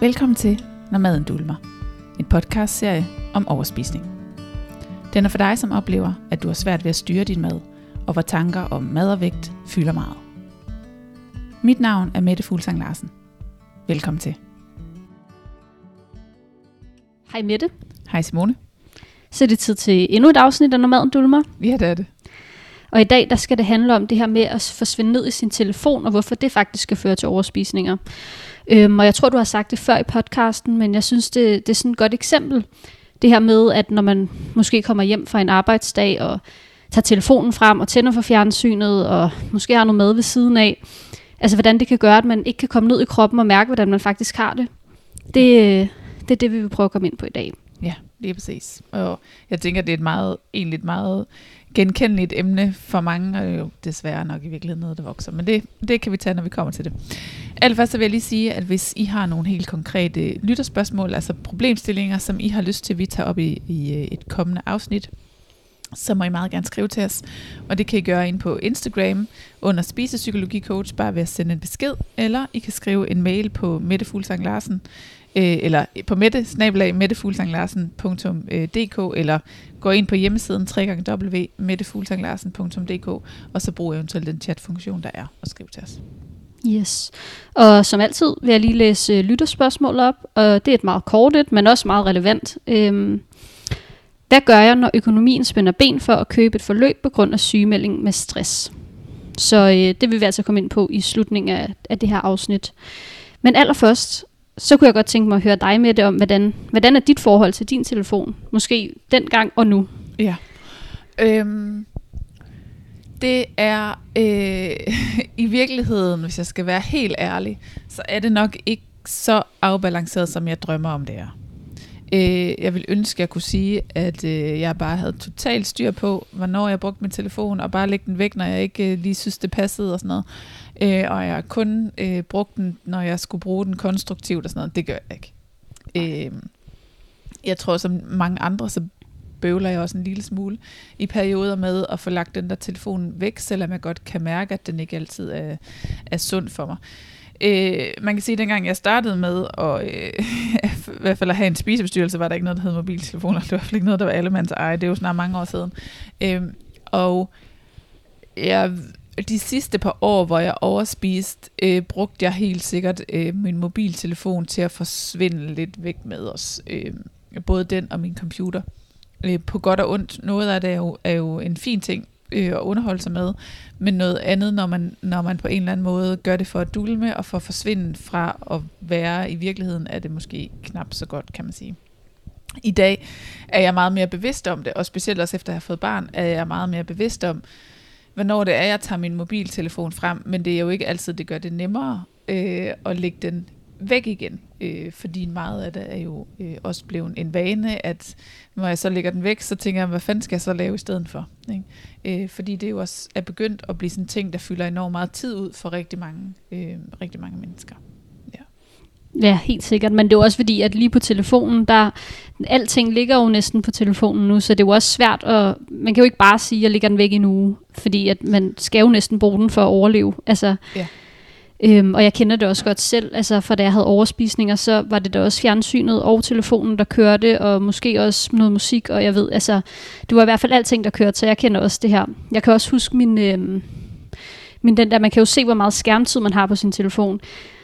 Velkommen til Når maden dulmer. En podcastserie om overspisning. Den er for dig, som oplever, at du har svært ved at styre din mad, og hvor tanker om mad og vægt fylder meget. Mit navn er Mette Fuglsang Larsen. Velkommen til. Hej Mette. Hej Simone. Så er det tid til endnu et afsnit af Når maden dulmer. Ja, det er det. Og i dag der skal det handle om det her med at forsvinde ned i sin telefon, og hvorfor det faktisk skal føre til overspisninger. Øhm, og jeg tror, du har sagt det før i podcasten, men jeg synes, det, det er sådan et godt eksempel. Det her med, at når man måske kommer hjem fra en arbejdsdag og tager telefonen frem og tænder for fjernsynet, og måske har noget mad ved siden af, altså hvordan det kan gøre, at man ikke kan komme ned i kroppen og mærke, hvordan man faktisk har det. Det, det er det, vi vil prøve at komme ind på i dag. Ja, lige præcis. Og jeg tænker, det er et meget, egentlig et meget genkendeligt emne for mange, og jo desværre nok i virkeligheden noget, der vokser. Men det, det kan vi tage, når vi kommer til det. Allerførst så vil jeg lige sige, at hvis I har nogle helt konkrete lytterspørgsmål, altså problemstillinger, som I har lyst til, at vi tager op i, i øh, et kommende afsnit, så må I meget gerne skrive til os. Og det kan I gøre ind på Instagram under Spisepsykologicoach, bare ved at sende en besked, eller I kan skrive en mail på Mette Fuglsang Larsen, øh, eller på mette, snabelag, mettefuglsanglarsen.dk, øh, eller gå ind på hjemmesiden www.mettefuglsanglarsen.dk, og så brug eventuelt den chatfunktion, der er, og skriv til os. Yes. Og som altid vil jeg lige læse øh, lytterspørgsmål op, og det er et meget kort et, men også meget relevant. Øhm, hvad gør jeg, når økonomien spænder ben for at købe et forløb på grund af sygemelding med stress? Så øh, det vil vi altså komme ind på i slutningen af, af det her afsnit. Men allerførst, så kunne jeg godt tænke mig at høre dig med det om, hvordan, hvordan er dit forhold til din telefon? Måske dengang og nu. Ja. Øhm, det er øh, i virkeligheden, hvis jeg skal være helt ærlig, så er det nok ikke så afbalanceret, som jeg drømmer om det er. Øh, jeg vil ønske, at jeg kunne sige, at øh, jeg bare havde totalt styr på, hvornår jeg brugte min telefon, og bare lægge den væk, når jeg ikke øh, lige synes, det passede og sådan noget. Øh, og jeg kun øh, brugt den, når jeg skulle bruge den konstruktivt og sådan noget. Det gør jeg ikke. Øh, jeg tror, som mange andre, så bøvler jeg også en lille smule i perioder med at få lagt den der telefon væk, selvom jeg godt kan mærke, at den ikke altid er, er sund for mig. Øh, man kan sige, at dengang jeg startede med at, øh, i hvert fald at have en spisebestyrelse, var der ikke noget, der hed mobiltelefoner. Det var i hvert fald ikke noget, der var allemands eje. Det er jo snart mange år siden. Øh, og jeg de sidste par år, hvor jeg overspiste, øh, brugte jeg helt sikkert øh, min mobiltelefon til at forsvinde lidt væk med os. Øh, både den og min computer. Øh, på godt og ondt. Noget af det er jo, er jo en fin ting øh, at underholde sig med, men noget andet, når man, når man på en eller anden måde gør det for at dulme og for at forsvinde fra at være i virkeligheden, er det måske knap så godt, kan man sige. I dag er jeg meget mere bevidst om det, og specielt også efter at have fået barn, er jeg meget mere bevidst om, hvornår det er, jeg tager min mobiltelefon frem, men det er jo ikke altid, det gør det nemmere øh, at lægge den væk igen, øh, fordi meget af det er jo øh, også blevet en vane, at når jeg så lægger den væk, så tænker jeg, hvad fanden skal jeg så lave i stedet for? Ikke? Øh, fordi det jo også er begyndt at blive sådan en ting, der fylder enormt meget tid ud for rigtig mange, øh, rigtig mange mennesker. Ja, helt sikkert. Men det er jo også fordi, at lige på telefonen, der alting ligger jo næsten på telefonen nu, så det er jo også svært at, man kan jo ikke bare sige, at jeg lægger den væk i en uge, fordi at man skal jo næsten bruge den for at overleve. Altså, ja. øhm, og jeg kender det også godt selv, altså for da jeg havde overspisninger, så var det da også fjernsynet og telefonen, der kørte, og måske også noget musik, og jeg ved, altså, det var i hvert fald alting, der kørte, så jeg kender også det her. Jeg kan også huske min, øhm, min den der, man kan jo se, hvor meget skærmtid man har på sin telefon.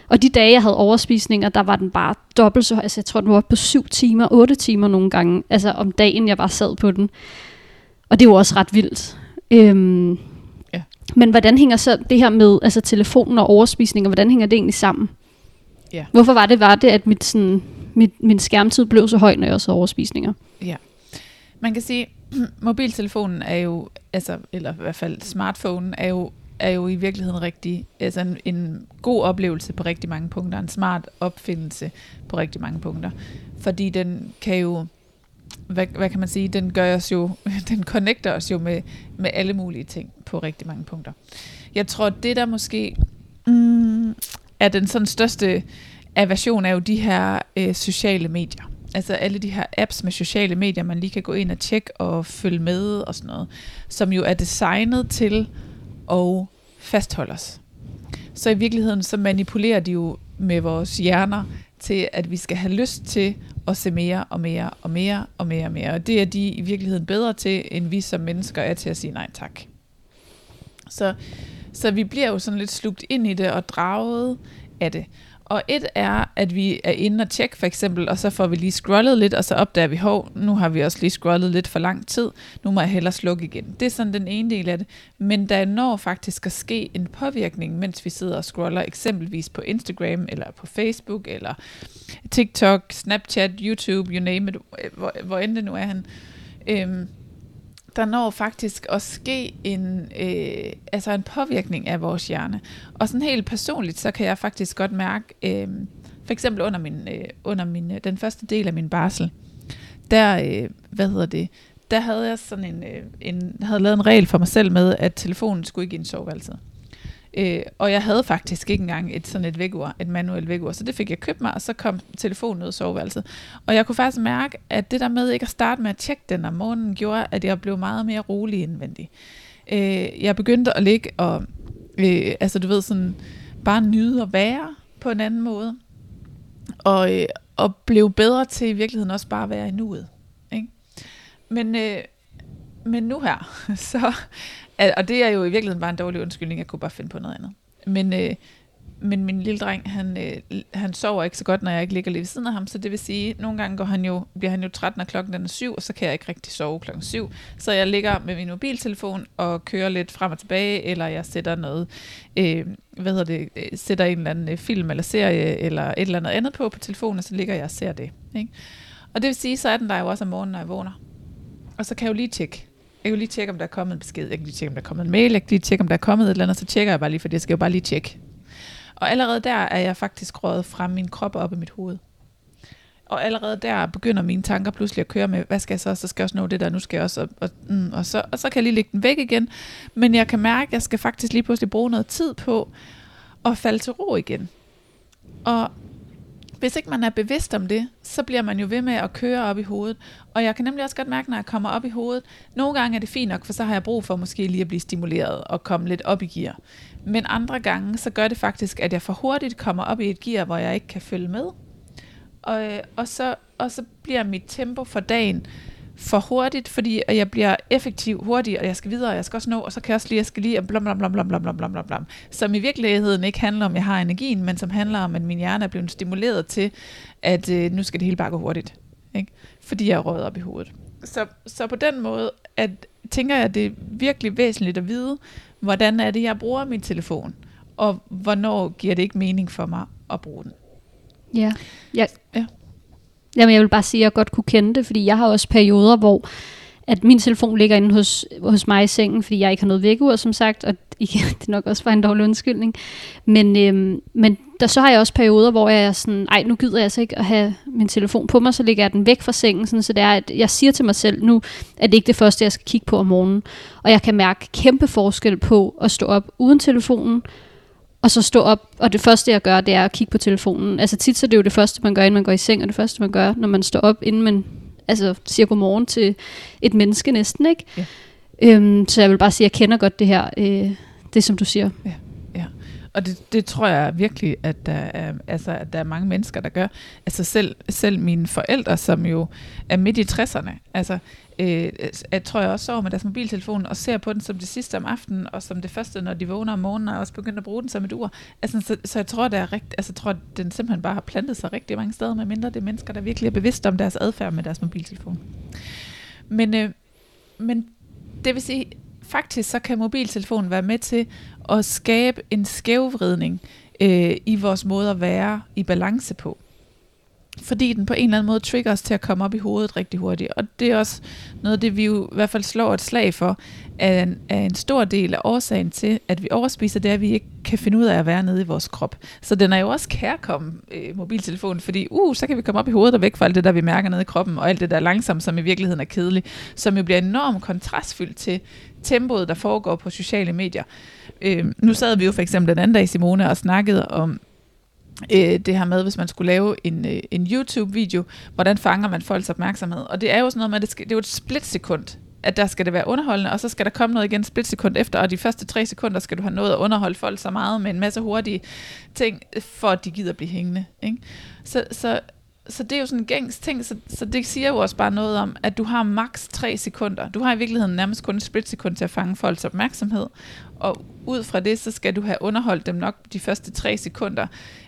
Og de dage, jeg havde overspisninger, der var den bare dobbelt så Altså, jeg tror, den var på 7 timer, 8 timer nogle gange. Altså, om dagen, jeg bare sad på den. Og det var også ret vildt. Øhm, ja. Men hvordan hænger så det her med altså telefonen og overspisninger, hvordan hænger det egentlig sammen? Ja. Hvorfor var det, var det at mit, sådan, mit, min skærmtid blev så høj, når jeg også havde overspisninger? Ja. Man kan sige, mobiltelefonen er jo, altså, eller i hvert fald smartphone, er jo er jo i virkeligheden rigtig, altså en, en god oplevelse på rigtig mange punkter, en smart opfindelse på rigtig mange punkter. Fordi den kan jo, hvad, hvad kan man sige, den gør os jo, den connecter os jo med, med alle mulige ting på rigtig mange punkter. Jeg tror, det der måske mm, er den sådan største aversion, er jo de her øh, sociale medier. Altså alle de her apps med sociale medier, man lige kan gå ind og tjekke og følge med og sådan noget, som jo er designet til og fastholde os. Så i virkeligheden så manipulerer de jo med vores hjerner til, at vi skal have lyst til at se mere og mere og mere og mere og mere. Og det er de i virkeligheden bedre til, end vi som mennesker er til at sige nej tak. Så, så vi bliver jo sådan lidt slugt ind i det og draget af det. Og et er, at vi er inde og tjekke for eksempel, og så får vi lige scrollet lidt, og så opdager vi, hov, nu har vi også lige scrollet lidt for lang tid, nu må jeg hellere slukke igen. Det er sådan den ene del af det. Men der når faktisk at ske en påvirkning, mens vi sidder og scroller, eksempelvis på Instagram, eller på Facebook, eller TikTok, Snapchat, YouTube, you name it, hvor, hvor end det nu er han. Øhm, der når faktisk at ske en, øh, altså en påvirkning af vores hjerne. Og sådan helt personligt, så kan jeg faktisk godt mærke, øh, for eksempel under, min, øh, under min, øh, den første del af min barsel, der, øh, hvad hedder det, der havde jeg sådan en, øh, en, havde lavet en regel for mig selv med, at telefonen skulle ikke ind i soveværelset. Øh, og jeg havde faktisk ikke engang et sådan et vækkeur, et manuelt vækkeur, så det fik jeg købt mig, og så kom telefonen ud af soveværelset. Og jeg kunne faktisk mærke, at det der med ikke at starte med at tjekke den om morgenen, gjorde, at jeg blev meget mere rolig indvendig. Øh, jeg begyndte at ligge og, øh, altså du ved, sådan bare nyde at være på en anden måde. Og, øh, og blev bedre til i virkeligheden også bare at være i nuet. Ikke? Men, øh, men nu her, så og det er jo i virkeligheden bare en dårlig undskyldning, jeg kunne bare finde på noget andet. Men, øh, men min lille dreng, han, øh, han sover ikke så godt, når jeg ikke ligger lige ved siden af ham, så det vil sige, at nogle gange går han jo, bliver han jo træt, når klokken er syv, og så kan jeg ikke rigtig sove klokken syv. Så jeg ligger med min mobiltelefon og kører lidt frem og tilbage, eller jeg sætter noget, øh, hvad hedder det, øh, sætter en eller anden øh, film eller serie, eller et eller andet andet på på telefonen, og så ligger jeg og ser det. Ikke? Og det vil sige, så er den der jo også om morgenen, når jeg vågner. Og så kan jeg jo lige tjekke, jeg kan lige tjekke, om der er kommet en besked. Jeg kan lige tjekke, om der er kommet en mail. Jeg kan lige tjekke, om der er kommet et eller andet. Så tjekker jeg bare lige, for det skal jo bare lige tjekke. Og allerede der er jeg faktisk røget fra min krop op i mit hoved. Og allerede der begynder mine tanker pludselig at køre med, hvad skal jeg så? Så skal jeg også nå det der, nu skal jeg også, og, og, mm, og, så, og så kan jeg lige lægge den væk igen. Men jeg kan mærke, at jeg skal faktisk lige pludselig bruge noget tid på at falde til ro igen. Og hvis ikke man er bevidst om det, så bliver man jo ved med at køre op i hovedet. Og jeg kan nemlig også godt mærke, når jeg kommer op i hovedet, nogle gange er det fint nok, for så har jeg brug for måske lige at blive stimuleret og komme lidt op i gear. Men andre gange, så gør det faktisk, at jeg for hurtigt kommer op i et gear, hvor jeg ikke kan følge med. Og, øh, og, så, og så bliver mit tempo for dagen for hurtigt, fordi jeg bliver effektiv hurtigt, og jeg skal videre, og jeg skal også nå, og så kan jeg også lige, jeg skal lige, og blam, blam, blam, blam, blam, blam, blam, blam. Som i virkeligheden ikke handler om, at jeg har energien, men som handler om, at min hjerne er blevet stimuleret til, at øh, nu skal det hele bare gå hurtigt. Ikke? Fordi jeg er røget op i hovedet. Så, så på den måde at, tænker jeg, at det er virkelig væsentligt at vide, hvordan er det, jeg bruger min telefon, og hvornår giver det ikke mening for mig at bruge den. Ja, jeg, ja. Jamen, jeg vil bare sige, at jeg godt kunne kende det, fordi jeg har også perioder, hvor at min telefon ligger inde hos, hos mig i sengen, fordi jeg ikke har noget vækkeur, som sagt, og igen, det er nok også bare en dårlig undskyldning. Men, øhm, men der, så har jeg også perioder, hvor jeg er sådan, ej, nu gider jeg altså ikke at have min telefon på mig, så lægger jeg den væk fra sengen, sådan, så det er, at jeg siger til mig selv, nu at det ikke det første, jeg skal kigge på om morgenen. Og jeg kan mærke kæmpe forskel på at stå op uden telefonen, og så stå op, og det første jeg gør, det er at kigge på telefonen. Altså tit så er det jo det første, man gør, inden man går i seng, og det første, man gør, når man står op, inden man altså, siger godmorgen til et menneske næsten, ikke? Ja. Øhm, så jeg vil bare sige, at jeg kender godt det her, øh, det som du siger. Ja. Og det, det tror jeg virkelig, at der, er, altså, at der er mange mennesker, der gør. Altså selv, selv mine forældre, som jo er midt i 60'erne, altså, øh, jeg tror jeg også sover med deres mobiltelefon og ser på den som det sidste om aftenen, og som det første, når de vågner om morgenen, og også begynder at bruge den som et ur. Altså, så, så jeg tror, der er rigt, altså, jeg tror, at den simpelthen bare har plantet sig rigtig mange steder, med mindre det er mennesker, der virkelig er bevidste om deres adfærd med deres mobiltelefon. Men, øh, men det vil sige, faktisk så kan mobiltelefonen være med til at skabe en skævvridning øh, i vores måde at være i balance på. Fordi den på en eller anden måde trigger os til at komme op i hovedet rigtig hurtigt. Og det er også noget af det, vi jo i hvert fald slår et slag for, er en, er en stor del af årsagen til, at vi overspiser, det er, at vi ikke kan finde ud af at være nede i vores krop. Så den er jo også kærkommen, øh, mobiltelefonen, fordi uh, så kan vi komme op i hovedet og væk fra alt det, der vi mærker nede i kroppen, og alt det, der er langsomt, som i virkeligheden er kedeligt, som jo bliver enormt kontrastfyldt til tempoet, der foregår på sociale medier. Øh, nu sad vi jo for eksempel den anden dag, Simone, og snakkede om øh, det her med, hvis man skulle lave en, øh, en YouTube-video, hvordan fanger man folks opmærksomhed? Og det er jo sådan noget med, at det, skal, det er jo et splitsekund, at der skal det være underholdende, og så skal der komme noget igen splitsekund efter, og de første tre sekunder skal du have noget at underholde folk så meget med en masse hurtige ting, for at de gider blive hængende. Ikke? Så, så, så det er jo sådan en gængs ting, så, så det siger jo også bare noget om, at du har maks 3 sekunder. Du har i virkeligheden nærmest kun et splitsekund til at fange folks opmærksomhed, og ud fra det, så skal du have underholdt dem nok de første 3 sekunder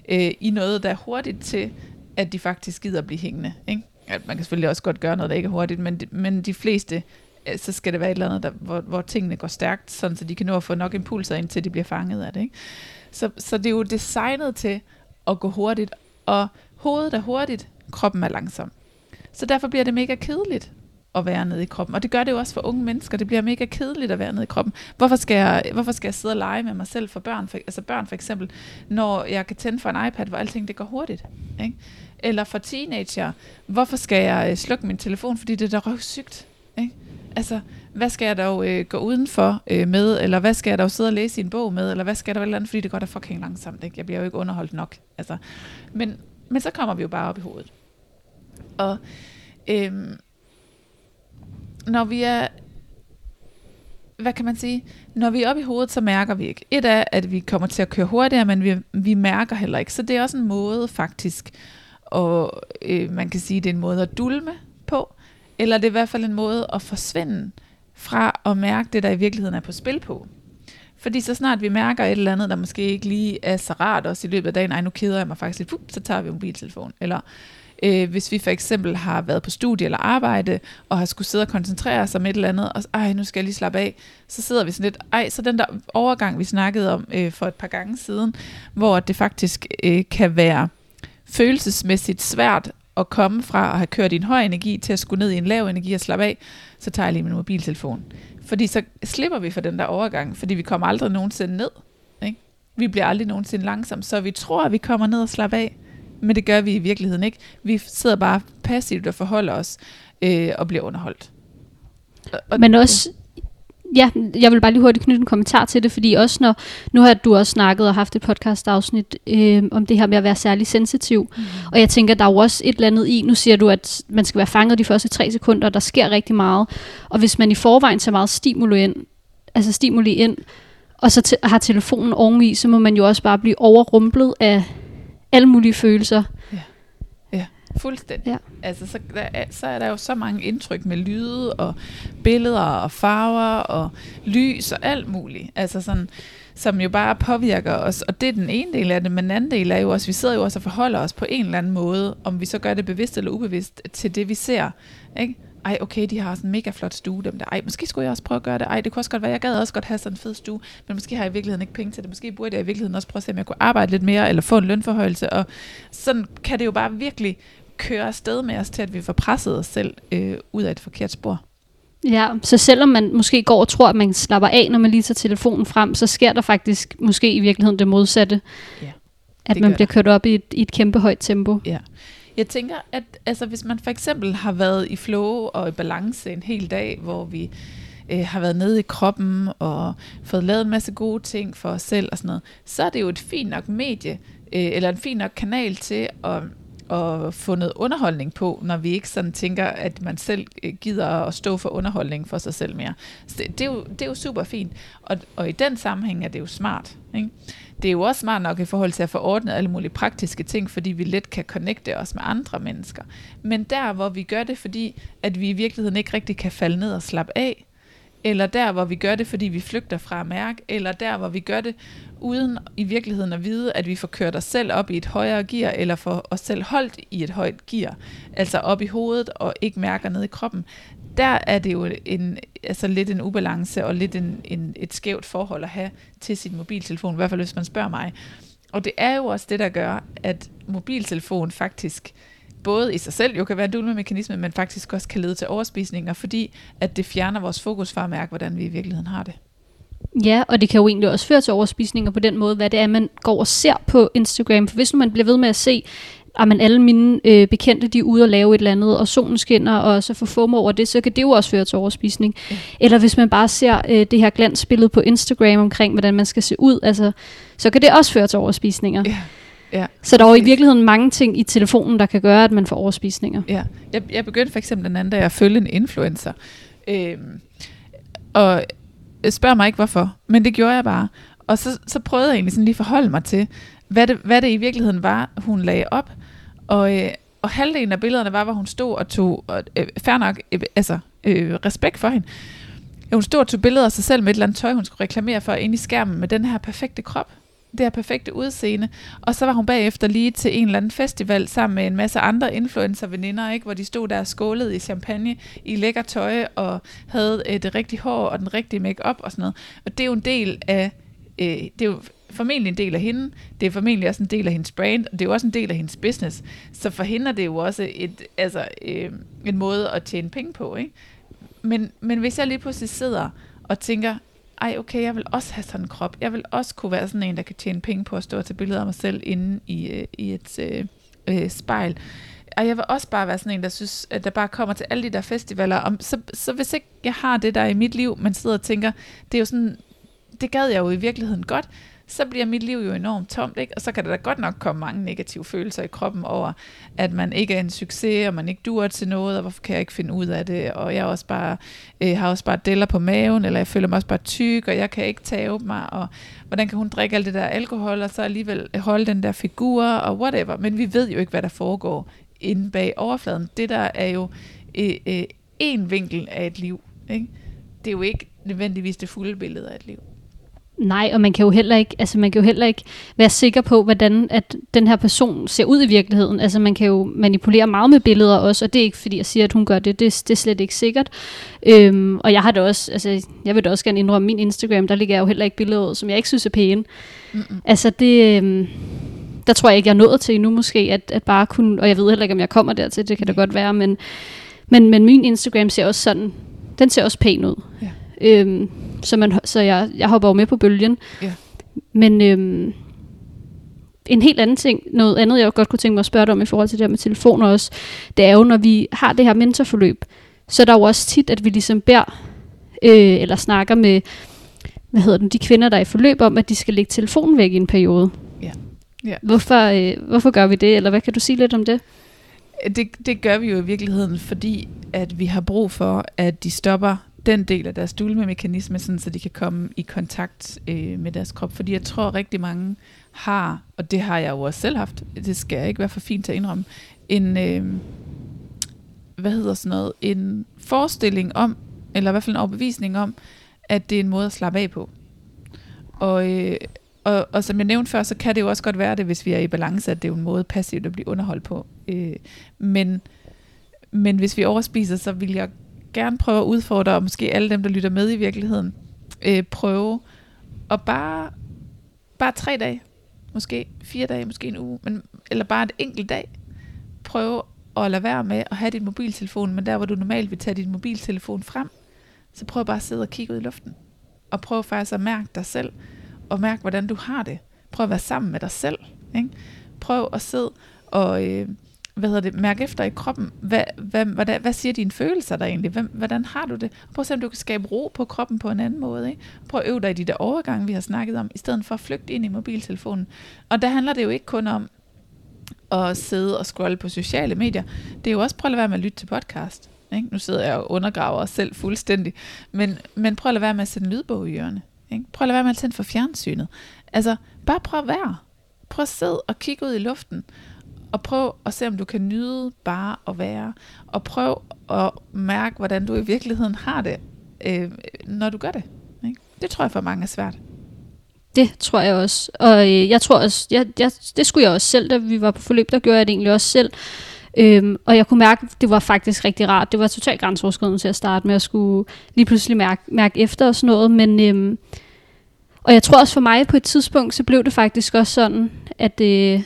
øh, i noget, der er hurtigt til, at de faktisk gider blive hængende. Ikke? At man kan selvfølgelig også godt gøre noget, der ikke er hurtigt, men de, men de fleste, øh, så skal det være et eller andet, der, hvor, hvor tingene går stærkt, sådan så de kan nå at få nok impulser ind, til de bliver fanget af det. Ikke? Så, så det er jo designet til at gå hurtigt, og hovedet er hurtigt, kroppen er langsom. Så derfor bliver det mega kedeligt at være nede i kroppen. Og det gør det jo også for unge mennesker. Det bliver mega kedeligt at være nede i kroppen. Hvorfor skal jeg, hvorfor skal jeg sidde og lege med mig selv for børn? For, altså børn for eksempel, når jeg kan tænde for en iPad, hvor alting det går hurtigt. Ikke? Eller for teenager, hvorfor skal jeg øh, slukke min telefon, fordi det er da røvsygt. Ikke? Altså, hvad skal jeg dog øh, gå udenfor øh, med, eller hvad skal jeg dog sidde og læse i en bog med, eller hvad skal der vel andet, fordi det går da fucking langsomt. Ikke? Jeg bliver jo ikke underholdt nok. Altså, men, men så kommer vi jo bare op i hovedet. Og øhm, når vi er, hvad kan man sige, når vi er oppe i hovedet, så mærker vi ikke. Et er, at vi kommer til at køre hurtigere, men vi, vi mærker heller ikke. Så det er også en måde faktisk, og øh, man kan sige, det er en måde at dulme på, eller det er i hvert fald en måde at forsvinde fra at mærke det, der i virkeligheden er på spil på. Fordi så snart vi mærker et eller andet, der måske ikke lige er så rart også i løbet af dagen, ej, nu keder jeg mig faktisk lidt, så tager vi mobiltelefonen. Eller Øh, hvis vi for eksempel har været på studie eller arbejde, og har skulle sidde og koncentrere os om et eller andet, og ej, nu skal jeg lige slappe af, så sidder vi sådan lidt, ej, så den der overgang, vi snakkede om øh, for et par gange siden, hvor det faktisk øh, kan være følelsesmæssigt svært at komme fra at have kørt i en høj energi til at skulle ned i en lav energi og slappe af, så tager jeg lige min mobiltelefon. Fordi så slipper vi for den der overgang, fordi vi kommer aldrig nogensinde ned. Ikke? Vi bliver aldrig nogensinde langsomt, så vi tror, at vi kommer ned og slapper af men det gør vi i virkeligheden ikke. Vi sidder bare passivt og forholder os øh, og bliver underholdt. Og, men også, ja, jeg vil bare lige hurtigt knytte en kommentar til det, fordi også når, nu har du også snakket og haft et podcast afsnit øh, om det her med at være særlig sensitiv, mm. og jeg tænker, der er jo også et eller andet i, nu siger du, at man skal være fanget de første tre sekunder, og der sker rigtig meget, og hvis man i forvejen tager meget stimuli ind, altså stimuli ind, og så t- har telefonen oveni, så må man jo også bare blive overrumplet af alle mulige følelser. Ja fuldstændig. Ja. Altså, så, der er, så er der jo så mange indtryk med lyde og billeder og farver og lys og alt muligt. Altså sådan, som jo bare påvirker os. Og det er den ene del af det, men den anden del er jo også, at vi sidder jo også og forholder os på en eller anden måde, om vi så gør det bevidst eller ubevidst, til det vi ser. Ikke? ej, okay, de har sådan en mega flot stue, dem der. Ej, måske skulle jeg også prøve at gøre det. Ej, det kunne også godt være, jeg gad også godt have sådan en fed stue, men måske har jeg i virkeligheden ikke penge til det. Måske burde jeg i virkeligheden også prøve at se, om jeg kunne arbejde lidt mere, eller få en lønforhøjelse. Og sådan kan det jo bare virkelig køre afsted med os til, at vi får presset os selv øh, ud af et forkert spor. Ja, så selvom man måske går og tror, at man slapper af, når man lige tager telefonen frem, så sker der faktisk måske i virkeligheden det modsatte. Ja, det at man bliver kørt op i et, i et kæmpe højt tempo. Ja. Jeg tænker, at altså, hvis man for eksempel har været i flow og i balance en hel dag, hvor vi øh, har været nede i kroppen og fået lavet en masse gode ting for os selv og sådan noget, så er det jo et fint nok medie, øh, eller en fin nok kanal til at at få noget underholdning på, når vi ikke sådan tænker, at man selv øh, gider at stå for underholdning for sig selv mere. Så det, det, er, jo, det er jo super fint, og, og i den sammenhæng er det jo smart. Ikke? Det er jo også smart nok i forhold til at få ordnet alle mulige praktiske ting, fordi vi let kan connecte os med andre mennesker. Men der, hvor vi gør det, fordi at vi i virkeligheden ikke rigtig kan falde ned og slappe af, eller der, hvor vi gør det, fordi vi flygter fra mærke, eller der, hvor vi gør det, uden i virkeligheden at vide, at vi får kørt os selv op i et højere gear, eller får os selv holdt i et højt gear, altså op i hovedet og ikke mærker ned i kroppen. Der er det jo en, altså lidt en ubalance og lidt en, en, et skævt forhold at have til sin mobiltelefon, i hvert fald hvis man spørger mig. Og det er jo også det, der gør, at mobiltelefon faktisk både i sig selv jo kan være en dulmemekanisme, men faktisk også kan lede til overspisninger, fordi at det fjerner vores fokus fra at mærke, hvordan vi i virkeligheden har det. Ja, og det kan jo egentlig også føre til overspisninger på den måde, hvad det er, man går og ser på Instagram. For hvis nu man bliver ved med at se, at man alle mine øh, bekendte, de er ude og lave et eller andet, og solen skinner, og så får FOMO over det, så kan det jo også føre til overspisning. Ja. Eller hvis man bare ser øh, det her glansbillede på Instagram omkring, hvordan man skal se ud, altså, så kan det også føre til overspisninger. Ja. Ja, så der er jo i virkeligheden mange ting i telefonen, der kan gøre, at man får overspisninger. Ja. Jeg, jeg begyndte for eksempel den anden dag at følge en influencer, øh, Og spørg mig ikke hvorfor, men det gjorde jeg bare. Og så, så prøvede jeg egentlig sådan lige forholde mig til, hvad det, hvad det i virkeligheden var, hun lagde op. Og, øh, og halvdelen af billederne var, hvor hun stod og tog, og, øh, fair nok, øh, altså øh, respekt for hende, hun stod og tog billeder af sig selv med et eller andet tøj, hun skulle reklamere for ind i skærmen med den her perfekte krop det her perfekte udseende. Og så var hun bagefter lige til en eller anden festival sammen med en masse andre influencer-veninder, ikke? hvor de stod der og skålede i champagne i lækker tøj og havde øh, det rigtige hår og den rigtige makeup og sådan noget. Og det er jo en del af, øh, det er jo formentlig en del af hende, det er formentlig også en del af hendes brand, og det er jo også en del af hendes business. Så for hende er det jo også et, altså, øh, en måde at tjene penge på. Ikke? Men, men hvis jeg lige pludselig sidder og tænker, ej okay, jeg vil også have sådan en krop. Jeg vil også kunne være sådan en, der kan tjene penge på at stå og tage billeder af mig selv inde i, øh, i et øh, øh, spejl. Og jeg vil også bare være sådan en, der synes, at der bare kommer til alle de der festivaler. Om, så, så hvis ikke jeg har det der i mit liv, man sidder og tænker, det er jo sådan, det gad jeg jo i virkeligheden godt, så bliver mit liv jo enormt tomt, ikke? og så kan der da godt nok komme mange negative følelser i kroppen over, at man ikke er en succes, og man ikke duer til noget, og hvorfor kan jeg ikke finde ud af det, og jeg også bare, øh, har også bare deller på maven, eller jeg føler mig også bare tyk, og jeg kan ikke tage mig, og hvordan kan hun drikke alt det der alkohol, og så alligevel holde den der figur, og whatever, men vi ved jo ikke, hvad der foregår inde bag overfladen. Det der er jo øh, øh, en vinkel af et liv, ikke? det er jo ikke nødvendigvis det fulde billede af et liv. Nej, og man kan jo heller ikke, altså man kan jo heller ikke være sikker på, hvordan at den her person ser ud i virkeligheden. Altså man kan jo manipulere meget med billeder også, og det er ikke fordi jeg siger, at hun gør det. Det, det er slet ikke sikkert. Øhm, og jeg har det også, altså jeg vil da også gerne indrømme min Instagram, der ligger jeg jo heller ikke billeder ud, som jeg ikke synes er pæne. Mm-mm. Altså det, øhm, der tror jeg ikke, jeg er nået til endnu måske, at, at bare kunne, og jeg ved heller ikke, om jeg kommer dertil, det kan da godt være, men, men, men min Instagram ser også sådan, den ser også pæn ud. Ja. Øhm, så, man, så jeg, jeg hopper jo med på bølgen. Ja. Men øhm, en helt anden ting, noget andet jeg godt kunne tænke mig at spørge dig om i forhold til det her med telefoner også, det er jo, når vi har det her mentorforløb, så er der jo også tit, at vi ligesom beder, øh, eller snakker med, hvad hedder den, de kvinder, der er i forløb om, at de skal lægge telefonen væk i en periode. Ja. Ja. Hvorfor, øh, hvorfor gør vi det, eller hvad kan du sige lidt om det? det? Det gør vi jo i virkeligheden, fordi at vi har brug for, at de stopper den del af deres dulmemekanisme, sådan, så de kan komme i kontakt øh, med deres krop. Fordi jeg tror rigtig mange har, og det har jeg jo også selv haft, det skal jeg ikke være for fint til at indrømme, en, øh, hvad hedder sådan noget, en forestilling om, eller i hvert fald en overbevisning om, at det er en måde at slappe af på. Og, øh, og, og som jeg nævnte før, så kan det jo også godt være det, hvis vi er i balance, at det er en måde passivt at blive underholdt på. Øh, men, men hvis vi overspiser, så vil jeg gerne prøve at udfordre, og måske alle dem, der lytter med i virkeligheden, øh, prøve at bare, bare tre dage, måske fire dage, måske en uge, men, eller bare et enkelt dag, prøve at lade være med at have din mobiltelefon, men der hvor du normalt vil tage din mobiltelefon frem, så prøv bare at sidde og kigge ud i luften. Og prøv faktisk at mærke dig selv, og mærke, hvordan du har det. Prøv at være sammen med dig selv. Ikke? Prøv at sidde og, øh, hvad hedder det, mærke efter i kroppen, hvad, hvad, hvad, hvad siger dine følelser der egentlig? Hvem, hvordan har du det? Prøv at se, om du kan skabe ro på kroppen på en anden måde. Ikke? Prøv at øve dig i de der overgange, vi har snakket om, i stedet for at flygte ind i mobiltelefonen. Og der handler det jo ikke kun om at sidde og scrolle på sociale medier. Det er jo også, prøv at lade være med at lytte til podcast. Ikke? Nu sidder jeg og undergraver os selv fuldstændig. Men, men prøv at lade være med at sætte en lydbog i ørerne. Ikke? Prøv at lade være med at tænde for fjernsynet. Altså, bare prøv at være. Prøv at sidde og kigge ud i luften og prøv at se, om du kan nyde bare at være. Og prøv at mærke, hvordan du i virkeligheden har det, øh, når du gør det. Ikke? Det tror jeg for mange er svært. Det tror jeg også. Og øh, jeg tror også, jeg, jeg, det skulle jeg også selv, da vi var på forløb, der gjorde jeg det egentlig også selv. Øhm, og jeg kunne mærke, at det var faktisk rigtig rart. Det var totalt grænseoverskridende til at starte med at skulle lige pludselig mærke, mærke efter og sådan noget. Men, øhm, og jeg tror også for mig på et tidspunkt, så blev det faktisk også sådan, at, øh,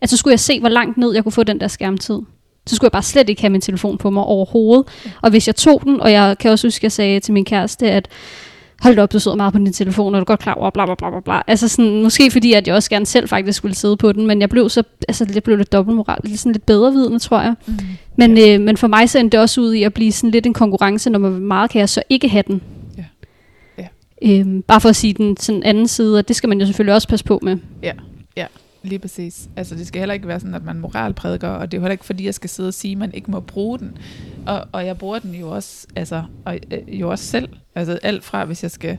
at så skulle jeg se, hvor langt ned jeg kunne få den der skærmtid. Så skulle jeg bare slet ikke have min telefon på mig overhovedet. Og hvis jeg tog den, og jeg kan også huske, at jeg sagde til min kæreste, at hold op, du sidder meget på din telefon, og du er godt klar over, bla bla bla bla bla. Altså sådan, måske fordi, at jeg også gerne selv faktisk skulle sidde på den, men jeg blev så, altså det blev lidt dobbeltmoral, lidt sådan lidt bedre vidende, tror jeg. Mm. Men, ja. øh, men for mig så endte det også ud i at blive sådan lidt en konkurrence, når man meget kan jeg så ikke have den. Ja. Ja. Øhm, bare for at sige den sådan anden side, og det skal man jo selvfølgelig også passe på med. Ja, ja. Lige præcis. Altså det skal heller ikke være sådan, at man moralprædiker, og det er jo heller ikke fordi, jeg skal sidde og sige, at man ikke må bruge den. Og, og jeg bruger den jo også, altså, og, øh, jo også selv. Altså alt fra, hvis jeg skal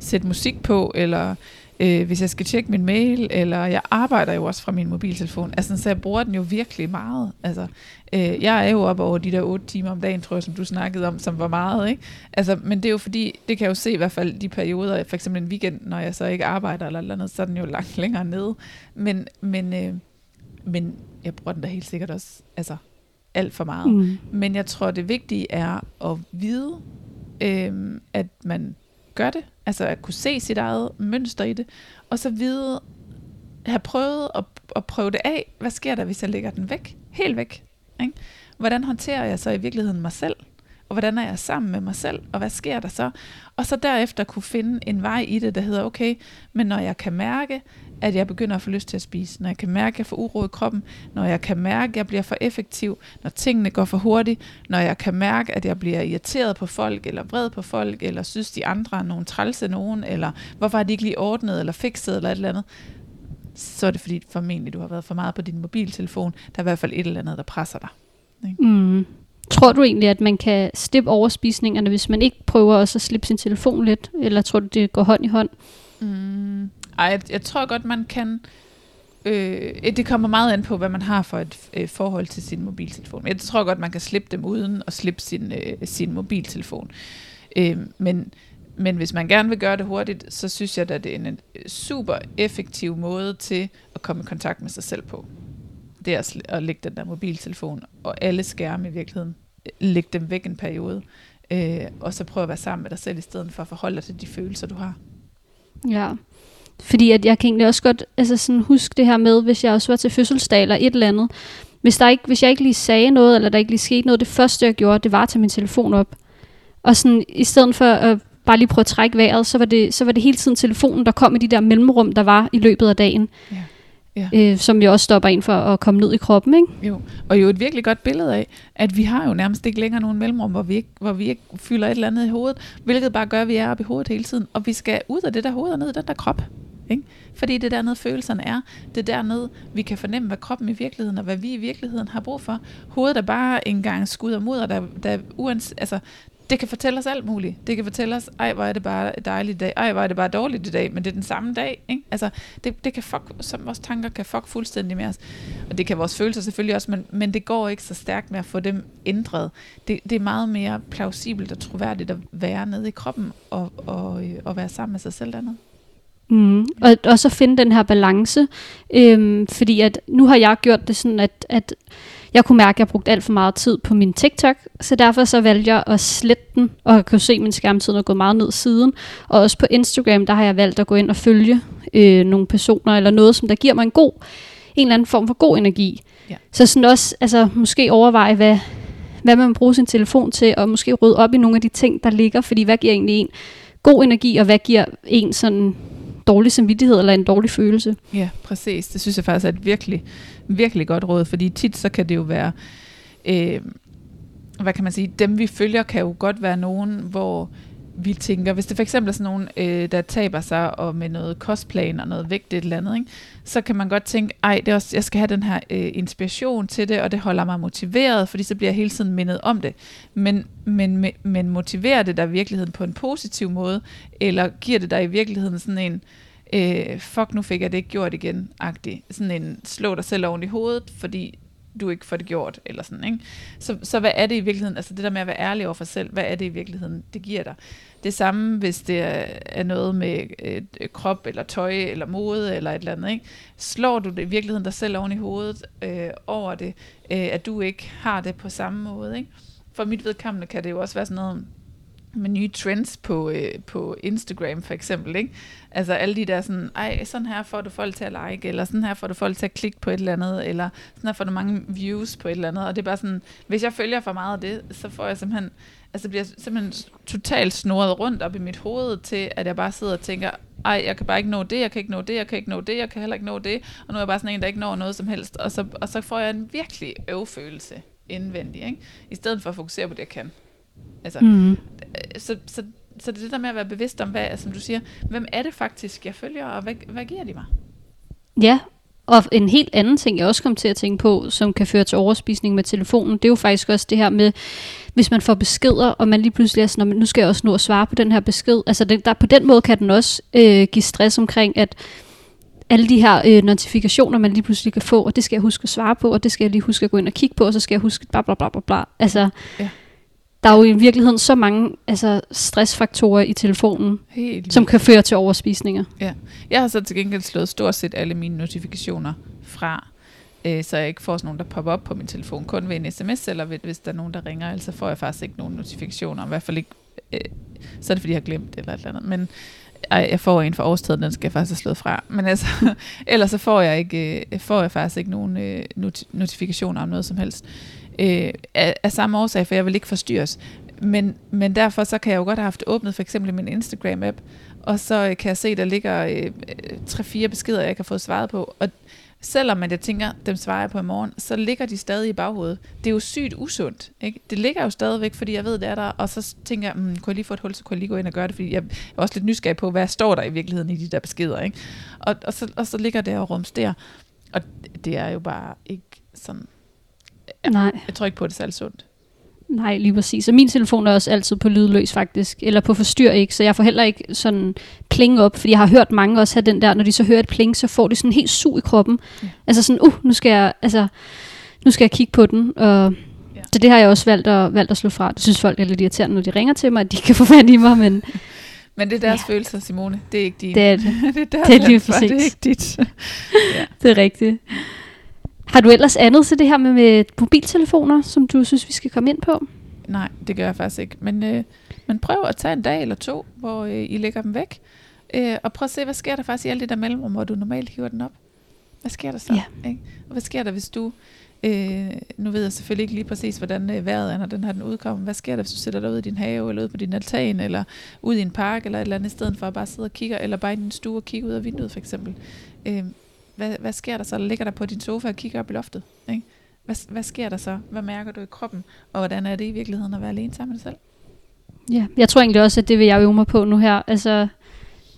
sætte musik på, eller øh, hvis jeg skal tjekke min mail, eller jeg arbejder jo også fra min mobiltelefon. Altså, så jeg bruger den jo virkelig meget. Altså, øh, jeg er jo op over de der otte timer om dagen, tror jeg, som du snakkede om, som var meget. Ikke? Altså, men det er jo fordi, det kan jeg jo se i hvert fald de perioder, for eksempel en weekend, når jeg så ikke arbejder eller eller andet, så er den jo langt længere nede. Men, men, øh, men jeg bruger den da helt sikkert også altså, alt for meget. Mm. Men jeg tror, det vigtige er at vide, øh, at man gør det, altså at kunne se sit eget mønster i det, og så vide, have prøvet at, at prøve det af. Hvad sker der, hvis jeg lægger den væk? Helt væk. Ikke? Hvordan håndterer jeg så i virkeligheden mig selv? Og hvordan er jeg sammen med mig selv? Og hvad sker der så? Og så derefter kunne finde en vej i det, der hedder, okay, men når jeg kan mærke, at jeg begynder at få lyst til at spise, når jeg kan mærke, at jeg får uro i kroppen, når jeg kan mærke, at jeg bliver for effektiv, når tingene går for hurtigt, når jeg kan mærke, at jeg bliver irriteret på folk, eller vred på folk, eller synes de andre er nogen trælse nogen, eller hvorfor er de ikke lige ordnet, eller fikset, eller et eller andet, så er det fordi formentlig, du har været for meget på din mobiltelefon. Der er i hvert fald et eller andet, der presser dig. Ikke? Mm. Tror du egentlig, at man kan slippe overspisningerne, hvis man ikke prøver også at slippe sin telefon lidt? Eller tror du, det går hånd i hånd? Mm. Ej, jeg, jeg tror godt, man kan... Øh, det kommer meget an på, hvad man har for et øh, forhold til sin mobiltelefon. Jeg tror godt, man kan slippe dem uden at slippe sin, øh, sin mobiltelefon. Øh, men, men hvis man gerne vil gøre det hurtigt, så synes jeg, at det er en super effektiv måde til at komme i kontakt med sig selv på. Det er at, at lægge den der mobiltelefon og alle skærme i virkeligheden. Øh, lægge dem væk en periode. Øh, og så prøve at være sammen med dig selv, i stedet for at forholde dig til de følelser, du har. Ja, fordi at jeg kan egentlig også godt altså sådan huske det her med, hvis jeg også var til fødselsdag eller et eller andet. Hvis, der ikke, hvis jeg ikke lige sagde noget, eller der ikke lige skete noget, det første jeg gjorde, det var at tage min telefon op. Og sådan, i stedet for at bare lige prøve at trække vejret, så var, det, så var det hele tiden telefonen, der kom i de der mellemrum, der var i løbet af dagen. Ja. Ja. Øh, som jo også stopper ind for at komme ned i kroppen, ikke? Jo, og jo et virkelig godt billede af, at vi har jo nærmest ikke længere nogen mellemrum, hvor vi ikke, hvor vi ikke fylder et eller andet i hovedet, hvilket bare gør, at vi er oppe i hovedet hele tiden, og vi skal ud af det der hoved og ned i den der krop. Ikke? Fordi det er dernede følelserne er. Det er dernede, vi kan fornemme, hvad kroppen i virkeligheden, og hvad vi i virkeligheden har brug for. Hovedet er bare en gang skud og mudder, der, der uans, altså, det kan fortælle os alt muligt. Det kan fortælle os, ej, hvor er det bare dejligt dag, ej, hvor er det bare dårligt i dag, men det er den samme dag. Ikke? Altså, det, det kan fuck, som vores tanker kan fuck fuldstændig med os. Og det kan vores følelser selvfølgelig også, men, men det går ikke så stærkt med at få dem ændret. Det, det er meget mere plausibelt og troværdigt at være nede i kroppen og, og, øh, og være sammen med sig selv dernede. Mm. Og, og så finde den her balance, øhm, fordi at nu har jeg gjort det sådan, at, at jeg kunne mærke, at jeg brugte alt for meget tid på min TikTok, så derfor så valgte jeg at slette den, og jeg kunne se, at min skærmtid er gået meget ned siden. Og også på Instagram, der har jeg valgt at gå ind og følge øh, nogle personer, eller noget, som der giver mig en god, en eller anden form for god energi. Ja. Så sådan også, altså måske overveje, hvad, hvad man bruger sin telefon til, og måske rydde op i nogle af de ting, der ligger, fordi hvad giver egentlig en god energi, og hvad giver en sådan dårlig samvittighed eller en dårlig følelse. Ja, præcis. Det synes jeg faktisk er et virkelig, virkelig godt råd, fordi tit så kan det jo være, øh, hvad kan man sige, dem vi følger kan jo godt være nogen, hvor vi tænker, hvis det for eksempel er sådan nogen, øh, der taber sig og med noget kostplan og noget vægt et eller andet, ikke? Så kan man godt tænke, ej, det er også, jeg skal have den her øh, inspiration til det, og det holder mig motiveret, fordi så bliver jeg hele tiden mindet om det. Men, men, men motiverer det dig i virkeligheden på en positiv måde, eller giver det dig i virkeligheden sådan en, øh, fuck, nu fik jeg det ikke gjort igen, agtig. Sådan en, slå dig selv oven i hovedet, fordi du ikke får det gjort, eller sådan, ikke? Så, så hvad er det i virkeligheden, altså det der med at være ærlig over for selv, hvad er det i virkeligheden, det giver dig? Det samme, hvis det er, noget med øh, krop, eller tøj, eller mode, eller et eller andet, ikke? Slår du det i virkeligheden dig selv oven i hovedet øh, over det, øh, at du ikke har det på samme måde, ikke? For mit vedkommende kan det jo også være sådan noget, med nye trends på, øh, på Instagram for eksempel, ikke? Altså alle de der sådan, ej, sådan her får du folk til at like, eller sådan her får du folk til at klikke på et eller andet, eller sådan her får du mange views på et eller andet, og det er bare sådan, hvis jeg følger for meget af det, så får jeg simpelthen, altså bliver simpelthen totalt snoret rundt op i mit hoved til, at jeg bare sidder og tænker, ej, jeg kan bare ikke nå det, jeg kan ikke nå det, jeg kan ikke nå det, jeg kan heller ikke nå det, og nu er jeg bare sådan en, der ikke når noget som helst, og så, og så får jeg en virkelig øvfølelse indvendig, ikke? i stedet for at fokusere på det, jeg kan. Altså, mm. så, så, så det er det der med at være bevidst om, hvad, som du siger, hvem er det faktisk, jeg følger, og hvad, hvad giver de mig? Ja, Og en helt anden ting, jeg også kom til at tænke på, som kan føre til overspisning med telefonen, det er jo faktisk også det her med, hvis man får beskeder, og man lige pludselig er sådan, nu skal jeg også nå at svare på den her besked. Altså det, der, på den måde kan den også øh, give stress omkring, at alle de her øh, notifikationer, man lige pludselig kan få, og det skal jeg huske at svare på, og det skal jeg lige huske at gå ind og kigge på, og så skal jeg huske bla bla bla bla bla. Altså, Ja. Der er jo i virkeligheden så mange altså, stressfaktorer i telefonen, Helt som kan føre til overspisninger. Ja. Jeg har så til gengæld slået stort set alle mine notifikationer fra, øh, så jeg ikke får sådan nogle, der popper op på min telefon, kun ved en sms, eller ved, hvis der er nogen, der ringer, ellers så får jeg faktisk ikke nogen notifikationer, i hvert fald ikke, øh, så er det fordi, jeg har glemt eller et eller andet, men ej, jeg får en for årstiden, den skal jeg faktisk have slået fra, men altså, ellers så får jeg, ikke, øh, får jeg faktisk ikke nogen øh, not- notifikationer om noget som helst, øh, af, af samme årsag, for jeg vil ikke forstyrres, men, men derfor så kan jeg jo godt have haft åbnet for eksempel min Instagram-app, og så øh, kan jeg se, der ligger øh, øh tre-fire beskeder, jeg kan få svaret på. Og selvom man jeg tænker, dem svarer jeg på i morgen, så ligger de stadig i baghovedet. Det er jo sygt usundt. Ikke? Det ligger jo stadigvæk, fordi jeg ved, det er der. Og så tænker jeg, mm, kunne jeg lige få et hul, så kunne jeg lige gå ind og gøre det, fordi jeg er også lidt nysgerrig på, hvad står der i virkeligheden i de der beskeder. Ikke? Og, og, så, og så ligger det og rumsterer. Og det er jo bare ikke sådan... Ja. Nej. Jeg tror ikke på, at det er særlig sundt. Nej, lige præcis. Og min telefon er også altid på lydløs faktisk, eller på forstyr ikke, så jeg får heller ikke sådan pling op, fordi jeg har hørt mange også have den der, når de så hører et pling, så får de sådan helt sug i kroppen. Ja. Altså sådan, uh, nu skal jeg, altså, nu skal jeg kigge på den, og Ja. så det har jeg også valgt at, valgt at slå fra. Det synes folk er lidt irriterende, når de ringer til mig, at de kan få fat i mig, men Men det er deres Ja. følelser, Simone. Det er ikke dine. det er det. det er deres Det er lige ansvar, det er præcis. ikke dit. ja. Det er rigtigt. Har du ellers andet til det her med, med mobiltelefoner, som du synes, vi skal komme ind på? Nej, det gør jeg faktisk ikke. Men, øh, men prøv at tage en dag eller to, hvor øh, I lægger dem væk. Øh, og prøv at se, hvad sker der faktisk i alle de der mellemrum, hvor du normalt hiver den op. Hvad sker der så? Ja. Ikke? Og hvad sker der, hvis du... Øh, nu ved jeg selvfølgelig ikke lige præcis, hvordan øh, vejret er, når den her den udkommer. Hvad sker der, hvis du sætter dig ud i din have, eller ud på din altan, eller ud i en park, eller et eller andet, i stedet for at bare sidde og kigge, eller bare i din stue og kigge ud af vinduet, for eksempel. Øh, hvad, hvad sker der så? Ligger der på din sofa og kigger op i loftet? Ikke? Hvad, hvad sker der så? Hvad mærker du i kroppen? Og hvordan er det i virkeligheden at være alene sammen med dig selv? Ja, jeg tror egentlig også, at det vil jeg øve mig på nu her. Altså,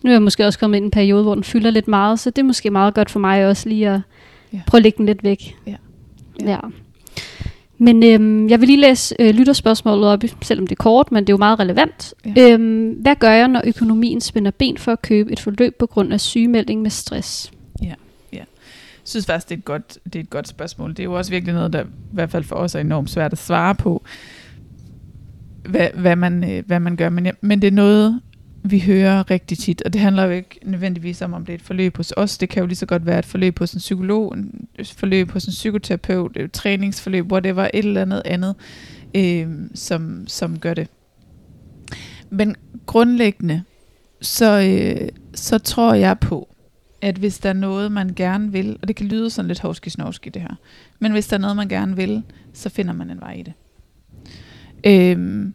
nu er jeg måske også kommet ind i en periode, hvor den fylder lidt meget, så det er måske meget godt for mig også lige at Ja. ja. prøve at lægge den lidt væk. Ja. ja. Men øhm, jeg vil lige læse øh, lytterspørgsmålet op, selvom det er kort, men det er jo meget relevant. Ja. Ja. Øhm, hvad gør jeg, når økonomien spænder ben for at købe et forløb på grund af sygemelding med stress? Synes faktisk, det er, et godt, det er et godt spørgsmål. Det er jo også virkelig noget, der i hvert fald for os er enormt svært at svare på, hvad, hvad, man, øh, hvad man gør. Men, ja, men det er noget, vi hører rigtig tit, og det handler jo ikke nødvendigvis om, om det er et forløb hos os. Det kan jo lige så godt være et forløb hos en psykolog, et forløb hos en psykoterapeut, et træningsforløb, whatever, et eller andet andet, øh, som, som gør det. Men grundlæggende, så, øh, så tror jeg på, at hvis der er noget, man gerne vil, og det kan lyde sådan lidt hovski det her, men hvis der er noget, man gerne vil, så finder man en vej i det. Øhm,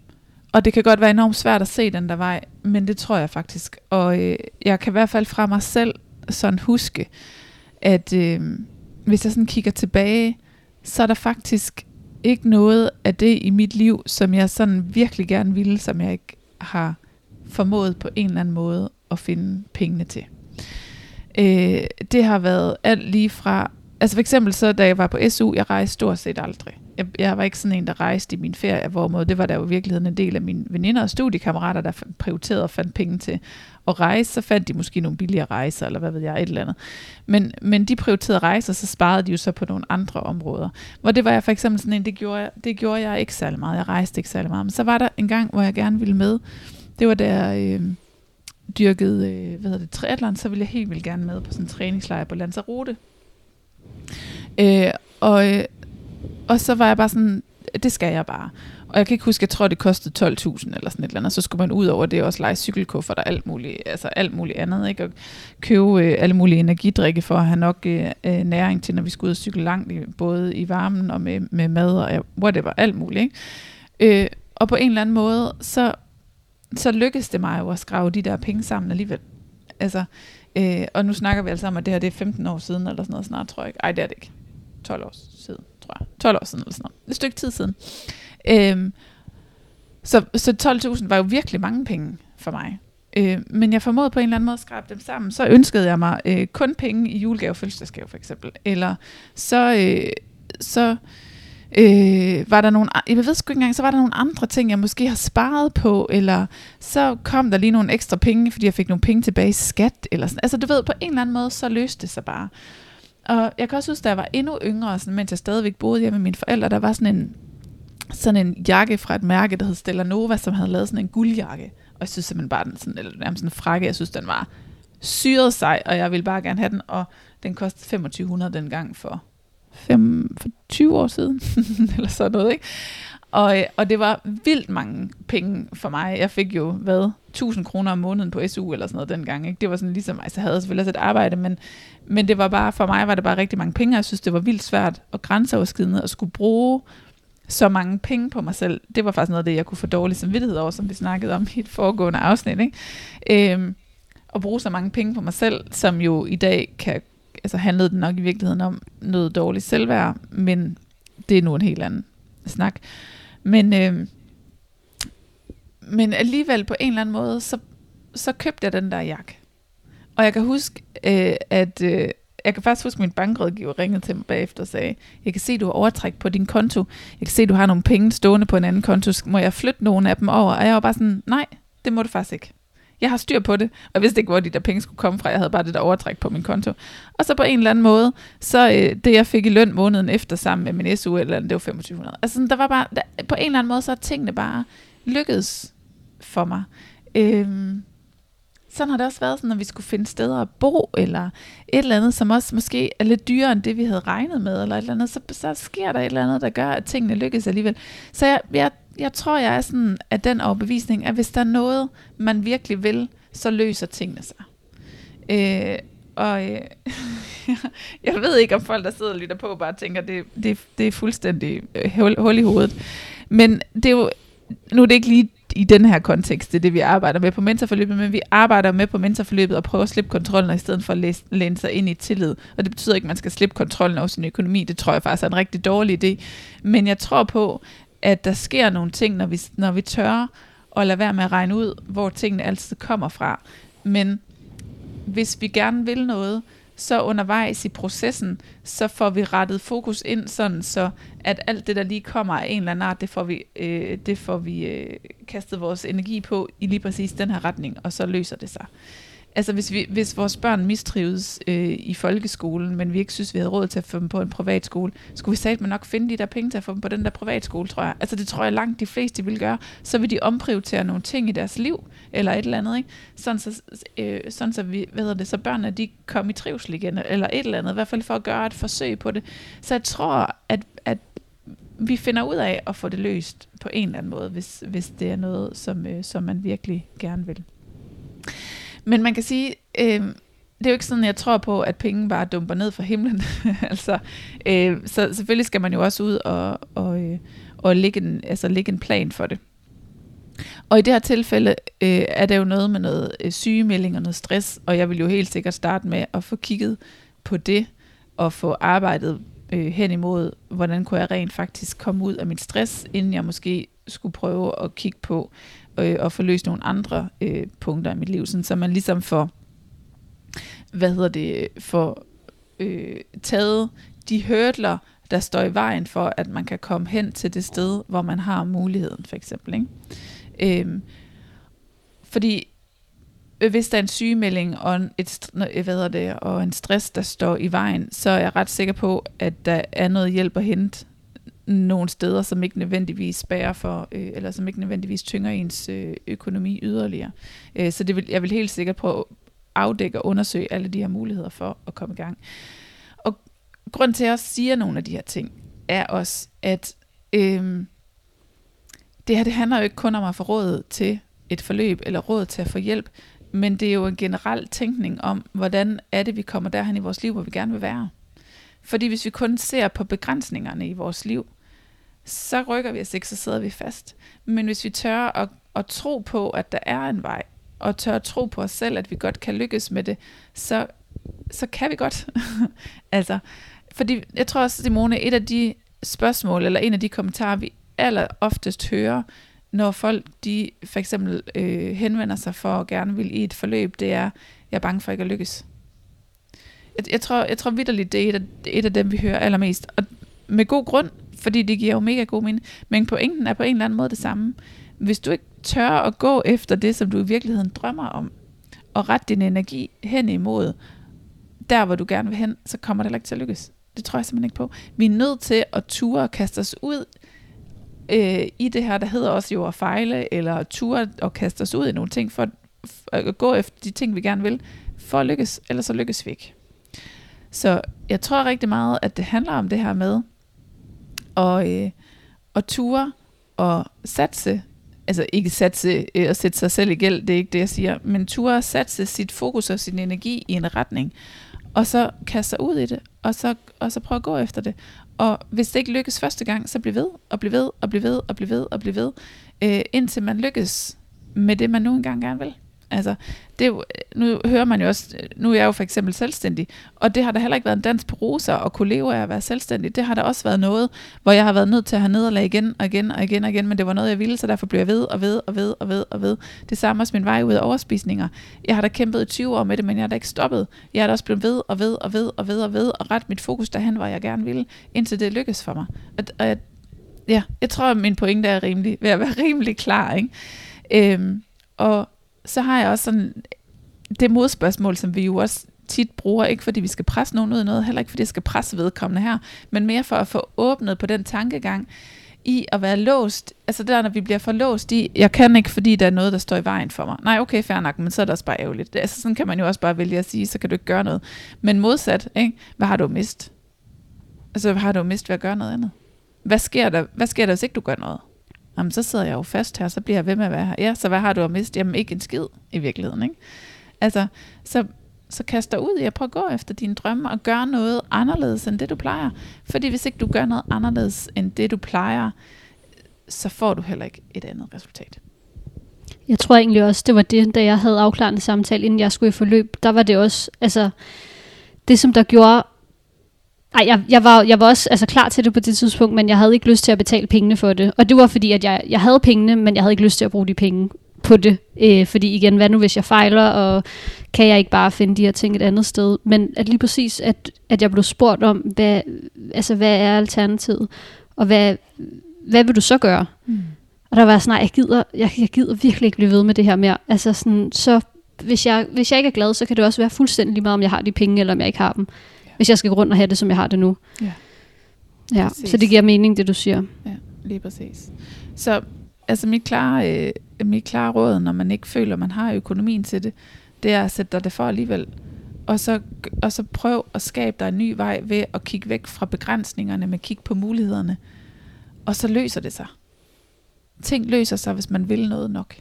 og det kan godt være enormt svært at se den der vej, men det tror jeg faktisk. Og øh, jeg kan i hvert fald fra mig selv sådan huske, at øh, hvis jeg sådan kigger tilbage, så er der faktisk ikke noget af det i mit liv, som jeg sådan virkelig gerne ville, som jeg ikke har formået på en eller anden måde at finde pengene til. Øh, det har været alt lige fra, altså for eksempel så, da jeg var på SU, jeg rejste stort set aldrig. Jeg, jeg var ikke sådan en, der rejste i min ferie, hvor det var der jo i virkeligheden en del af mine veninder og studiekammerater, der prioriterede og fandt penge til at rejse, så fandt de måske nogle billigere rejser, eller hvad ved jeg, et eller andet. Men, men de prioriterede rejser, så sparede de jo så på nogle andre områder. Hvor det var jeg for eksempel sådan en, det gjorde jeg, det gjorde jeg ikke særlig meget, jeg rejste ikke særlig meget. Men så var der en gang, hvor jeg gerne ville med, det var der... Øh, dyrkede øh, hvad hedder det, triathlon, så ville jeg helt vildt gerne med på sådan en træningslejr på Lanzarote. Øh, og, øh, og så var jeg bare sådan, det skal jeg bare. Og jeg kan ikke huske, jeg tror, det kostede 12.000 eller sådan et eller andet. Så skulle man ud over det også lege cykelkuffer og alt muligt, altså alt muligt andet. Ikke? Og købe øh, alle mulige energidrikke for at have nok øh, øh næring til, når vi skulle ud og cykle langt, i, både i varmen og med, med mad og whatever, alt muligt. Ikke? Øh, og på en eller anden måde, så så lykkedes det mig jo at skrave de der penge sammen alligevel. Altså, øh, og nu snakker vi altså om, at det her det er 15 år siden, eller sådan noget snart, tror jeg ikke. Ej, det er det ikke. 12 år siden, tror jeg. 12 år siden, eller sådan noget. Et stykke tid siden. Øh, så så 12.000 var jo virkelig mange penge for mig. Øh, men jeg formåede på en eller anden måde at skrabe dem sammen. Så ønskede jeg mig øh, kun penge i julegave og fødselsdagsgave for eksempel. Eller så, øh, så øh, var der nogle, jeg ved sgu ikke engang, så var der nogle andre ting, jeg måske har sparet på, eller så kom der lige nogle ekstra penge, fordi jeg fik nogle penge tilbage i skat, eller sådan. Altså du ved, på en eller anden måde, så løste det sig bare. Og jeg kan også huske, da jeg var endnu yngre, sådan, mens jeg stadigvæk boede hjemme med mine forældre, der var sådan en, sådan en jakke fra et mærke, der hed Stella Nova, som havde lavet sådan en guldjakke. Og jeg synes simpelthen bare, den sådan, eller nærmest sådan en frakke, jeg synes, den var syret sej, og jeg ville bare gerne have den, og den kostede 2500 dengang for, fem, for 20 år siden, eller sådan noget, ikke? Og, og det var vildt mange penge for mig. Jeg fik jo, hvad, 1000 kroner om måneden på SU eller sådan noget dengang. Ikke? Det var sådan ligesom, altså jeg havde selvfølgelig også et arbejde, men, men det var bare, for mig var det bare rigtig mange penge, og jeg synes, det var vildt svært og grænseoverskridende at skulle bruge så mange penge på mig selv. Det var faktisk noget af det, jeg kunne få dårlig samvittighed over, som vi snakkede om i et foregående afsnit. Ikke? Øhm, at bruge så mange penge på mig selv, som jo i dag kan, altså handlede det nok i virkeligheden om noget dårligt selvværd, men det er nu en helt anden snak. Men, øh, men alligevel på en eller anden måde, så, så købte jeg den der jakke. Og jeg kan huske, øh, at øh, jeg kan faktisk huske, at min bankrådgiver ringede til mig bagefter og sagde, jeg kan se, at du har overtræk på din konto. Jeg kan se, at du har nogle penge stående på en anden konto. Må jeg flytte nogle af dem over? Og jeg var bare sådan, nej, det må du faktisk ikke. Jeg har styr på det, og jeg vidste ikke, hvor de der penge skulle komme fra. Jeg havde bare det der overtræk på min konto. Og så på en eller anden måde, så øh, det jeg fik i løn måneden efter sammen med min SU, eller det var 2500. Altså der var bare, der, på en eller anden måde, så er tingene bare lykkedes for mig. Øhm, sådan har det også været, sådan, når vi skulle finde steder at bo, eller et eller andet, som også måske er lidt dyrere end det, vi havde regnet med, eller et eller andet, så, så sker der et eller andet, der gør, at tingene lykkes alligevel. Så jeg, jeg, jeg tror, jeg er sådan af den overbevisning, at hvis der er noget, man virkelig vil, så løser tingene sig. Øh, og øh, jeg ved ikke, om folk, der sidder og lytter på, bare tænker, det, det, det er fuldstændig øh, hul, hul i hovedet. Men det er jo, nu er det ikke lige i den her kontekst, det er det, vi arbejder med på mentorforløbet, men vi arbejder med på mentorforløbet og prøver at slippe kontrollen, i stedet for at læse, læne sig ind i tillid. Og det betyder ikke, at man skal slippe kontrollen over sin økonomi. Det tror jeg faktisk er en rigtig dårlig idé. Men jeg tror på, at der sker nogle ting, når vi, når vi tør at lade være med at regne ud, hvor tingene altid kommer fra. Men hvis vi gerne vil noget, så undervejs i processen, så får vi rettet fokus ind, sådan så at alt det, der lige kommer af en eller anden art, det får vi, øh, det får vi øh, kastet vores energi på i lige præcis den her retning, og så løser det sig. Altså hvis, vi, hvis vores børn mistrives øh, i folkeskolen, men vi ikke synes, vi havde råd til at få dem på en privatskole, skulle vi sagt, nok finde de der penge til at få dem på den der privatskole, tror jeg. Altså det tror jeg langt de fleste vil gøre. Så vil de omprioritere nogle ting i deres liv, eller et eller andet, ikke? Sådan så, øh, sådan så vi, hvad hedder det, så børnene de kommer i trivsel igen, eller et eller andet, i hvert fald for at gøre et forsøg på det. Så jeg tror, at, at vi finder ud af at få det løst på en eller anden måde, hvis, hvis det er noget, som, øh, som man virkelig gerne vil. Men man kan sige, øh, det er jo ikke sådan, jeg tror på, at penge bare dumper ned fra himlen. altså, øh, så selvfølgelig skal man jo også ud og, og, øh, og lægge, en, altså, lægge en plan for det. Og i det her tilfælde øh, er der jo noget med noget øh, sygemelding og noget stress, og jeg vil jo helt sikkert starte med at få kigget på det, og få arbejdet øh, hen imod, hvordan kunne jeg rent faktisk komme ud af min stress, inden jeg måske skulle prøve at kigge på øh, og få løst nogle andre øh, punkter i mit liv, sådan, så man ligesom får, hvad hedder det, får øh, taget de hurdler, der står i vejen for, at man kan komme hen til det sted, hvor man har muligheden, for eksempel. Ikke? Øhm, fordi øh, hvis der er en sygemelding og en, et, øh, hvad hedder det, og en stress, der står i vejen, så er jeg ret sikker på, at der er noget hjælp at hente nogle steder, som ikke nødvendigvis spærer for, øh, eller som ikke nødvendigvis tynger ens øh, økonomi yderligere. Øh, så det vil, jeg vil helt sikkert prøve at afdække og undersøge alle de her muligheder for at komme i gang. Og grund til, at jeg siger nogle af de her ting, er også, at øh, det her det handler jo ikke kun om at få råd til et forløb, eller råd til at få hjælp, men det er jo en generel tænkning om, hvordan er det, vi kommer derhen i vores liv, hvor vi gerne vil være. Fordi hvis vi kun ser på begrænsningerne i vores liv, så rykker vi os ikke, så sidder vi fast. Men hvis vi tør at, at tro på, at der er en vej, og tør at tro på os selv, at vi godt kan lykkes med det, så, så kan vi godt. altså, fordi jeg tror også, Simone, et af de spørgsmål, eller en af de kommentarer, vi aller oftest hører, når folk de for eksempel øh, henvender sig for at gerne vil i et forløb, det er, jeg er bange for ikke at lykkes. Jeg, jeg tror, jeg tror vidderligt, det er et af, et af dem, vi hører allermest. Og med god grund, fordi det giver jo mega god mening. Men pointen er på en eller anden måde det samme. Hvis du ikke tør at gå efter det, som du i virkeligheden drømmer om, og rette din energi hen imod der, hvor du gerne vil hen, så kommer det heller ikke til at lykkes. Det tror jeg simpelthen ikke på. Vi er nødt til at ture og kaste os ud øh, i det her, der hedder også jo at fejle, eller ture og kaste os ud i nogle ting, for at, at gå efter de ting, vi gerne vil, for at lykkes, ellers så lykkes vi ikke. Så jeg tror rigtig meget, at det handler om det her med og, øh, og ture og satse, altså ikke satse øh, at sætte sig selv i gæld, det er ikke det, jeg siger, men ture og satse sit fokus og sin energi i en retning, og så kaste sig ud i det, og så, og så prøve at gå efter det. Og hvis det ikke lykkes første gang, så bliv ved, og bliv ved, og bliv ved, og bliv ved, og bliv ved, øh, indtil man lykkes med det, man nu engang gerne vil. Altså, det er jo, øh, nu hører man jo også, øh, nu er jeg jo for eksempel selvstændig, og det har da heller ikke været en dans på roser og kunne leve af at være selvstændig. Det har da også været noget, hvor jeg har været nødt til at have nederlag igen og igen og igen og igen, men det var noget, jeg ville, så derfor blev jeg ved og ved og ved og ved og ved. Det samme også min vej ud af overspisninger. Jeg har da kæmpet i 20 år med det, men jeg har da ikke stoppet. Jeg har da også blevet ved og ved og ved og ved og ved og ret mit fokus derhen, hvor jeg gerne ville, indtil det lykkedes for mig. Og, og jeg, ja, jeg tror, at min pointe er rimelig, ved at være rimelig klar. Ikke? Øhm, og så har jeg også sådan det modspørgsmål, som vi jo også tit bruger, ikke fordi vi skal presse nogen ud i noget, heller ikke fordi jeg skal presse vedkommende her, men mere for at få åbnet på den tankegang i at være låst, altså der når vi bliver for låst i, jeg kan ikke, fordi der er noget, der står i vejen for mig. Nej, okay, fair nok, men så er det også bare ærgerligt. Det, altså sådan kan man jo også bare vælge at sige, så kan du ikke gøre noget. Men modsat, ikke? hvad har du mist? Altså, hvad har du mist ved at gøre noget andet? Hvad sker der, hvad sker der hvis ikke du gør noget? Jamen, så sidder jeg jo fast her, så bliver jeg ved med at være her. Ja, så hvad har du at miste? Jamen, ikke en skid i virkeligheden, ikke? Altså, så, så kast dig ud i at prøve at gå efter dine drømme og gøre noget anderledes end det, du plejer. Fordi hvis ikke du gør noget anderledes end det, du plejer, så får du heller ikke et andet resultat. Jeg tror egentlig også, det var det, da jeg havde afklarende samtale, inden jeg skulle i forløb. Der var det også, altså, det som der gjorde, ej, jeg, jeg, var, jeg var også altså, klar til det på det tidspunkt, men jeg havde ikke lyst til at betale pengene for det. Og det var fordi, at jeg, jeg havde pengene, men jeg havde ikke lyst til at bruge de penge på det. Øh, fordi igen, hvad nu hvis jeg fejler, og kan jeg ikke bare finde de her ting et andet sted? Men at lige præcis, at, at jeg blev spurgt om, hvad, altså, hvad er alternativet? Og hvad, hvad vil du så gøre? Mm. Og der var sådan, nej, jeg gider, jeg, jeg gider virkelig ikke blive ved med det her mere. Altså sådan, så hvis jeg, hvis jeg ikke er glad, så kan det også være fuldstændig lige meget, om jeg har de penge, eller om jeg ikke har dem hvis jeg skal gå rundt og have det, som jeg har det nu. Ja. Ja, så det giver mening, det du siger. Ja, lige præcis. Så altså mit klare, øh, mit klare råd, når man ikke føler, man har økonomien til det, det er at sætte dig det for alligevel. Og så, og så prøv at skabe dig en ny vej ved at kigge væk fra begrænsningerne, med kigge på mulighederne. Og så løser det sig. Ting løser sig, hvis man vil noget nok.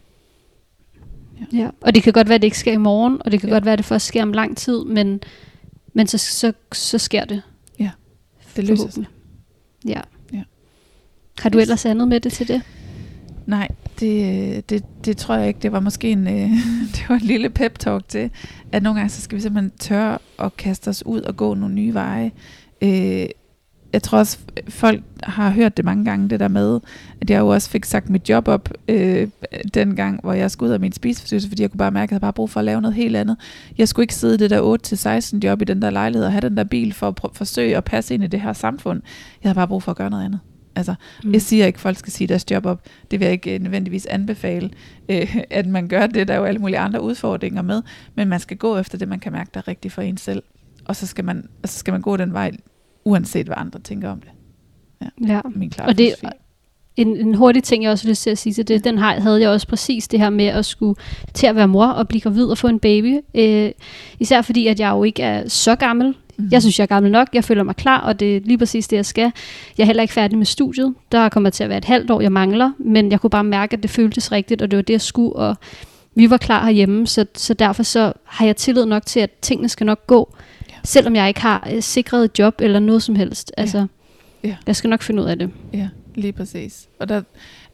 Ja. ja, og det kan godt være, at det ikke sker i morgen, og det kan ja. godt være, at det først sker om lang tid, men men så, så, så sker det. Ja, det løser sig. Ja. ja. Har du ellers andet med det til det? Nej, det, det, det tror jeg ikke. Det var måske en, øh, det var en lille pep talk til, at nogle gange så skal vi simpelthen tørre at kaste os ud og gå nogle nye veje. Øh, jeg tror også, folk har hørt det mange gange, det der med, at jeg jo også fik sagt mit job op øh, den gang, hvor jeg skulle ud af min spiseforstyrrelse, fordi jeg kunne bare mærke, at jeg havde bare brug for at lave noget helt andet. Jeg skulle ikke sidde i det der 8-16 job i den der lejlighed og have den der bil for at prøve, forsøge at passe ind i det her samfund. Jeg havde bare brug for at gøre noget andet. Altså, mm. jeg siger ikke, at folk skal sige deres job op. Det vil jeg ikke nødvendigvis anbefale, øh, at man gør det. Der er jo alle mulige andre udfordringer med. Men man skal gå efter det, man kan mærke, der er rigtigt for en selv. Og så skal man, og så skal man gå den vej uanset hvad andre tænker om det. Ja, ja. min klare og det, en, en hurtig ting, jeg også vil til at sige til det, den har, havde jeg også præcis det her med at skulle til at være mor og blive gravid og få en baby. Øh, især fordi, at jeg jo ikke er så gammel. Mm. Jeg synes, jeg er gammel nok. Jeg føler mig klar, og det er lige præcis det, jeg skal. Jeg er heller ikke færdig med studiet. Der kommer til at være et halvt år, jeg mangler. Men jeg kunne bare mærke, at det føltes rigtigt, og det var det, jeg skulle. Og vi var klar herhjemme, så, så derfor så har jeg tillid nok til, at tingene skal nok gå selvom jeg ikke har øh, sikret et job eller noget som helst. Altså, ja. Ja. Jeg skal nok finde ud af det. Ja, lige præcis. Og der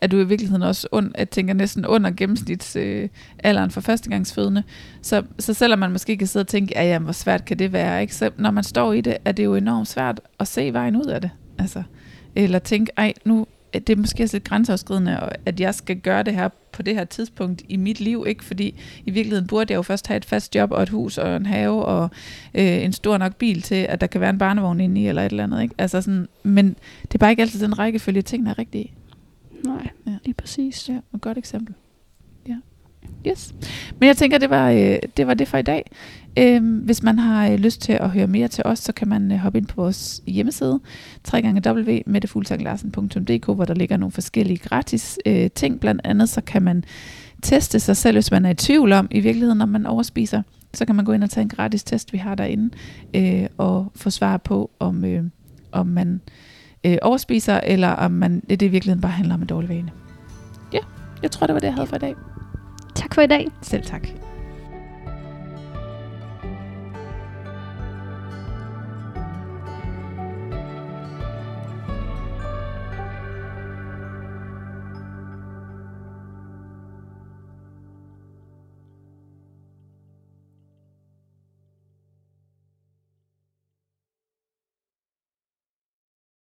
er du i virkeligheden også, und, jeg tænker næsten under gennemsnitsalderen øh, for førstegangsfødende. Så, så selvom man måske kan sidde og tænke, ja, jamen, hvor svært kan det være, ikke? så når man står i det, er det jo enormt svært at se vejen ud af det. Altså, eller tænke, ej, nu, at det er måske også lidt grænseoverskridende, at jeg skal gøre det her på det her tidspunkt i mit liv, ikke? Fordi i virkeligheden burde jeg jo først have et fast job og et hus og en have og øh, en stor nok bil til, at der kan være en barnevogn inde i eller et eller andet, ikke? Altså sådan, men det er bare ikke altid den rækkefølge, tingene er rigtige. Nej, Ja. lige præcis. Ja, et godt eksempel. Yes. Men jeg tænker, det var, øh, det var det for i dag. Øhm, hvis man har øh, lyst til at høre mere til os, så kan man øh, hoppe ind på vores hjemmeside, www.mettefuglsanglarsen.dk, hvor der ligger nogle forskellige gratis øh, ting. Blandt andet så kan man teste sig selv, hvis man er i tvivl om, i virkeligheden, når man overspiser. Så kan man gå ind og tage en gratis test, vi har derinde, øh, og få svar på, om, øh, om man øh, overspiser, eller om man, det i virkeligheden bare handler om en dårlig vane. Ja, jeg tror, det var det, jeg havde for i dag. Tak for i dag. Selv tak.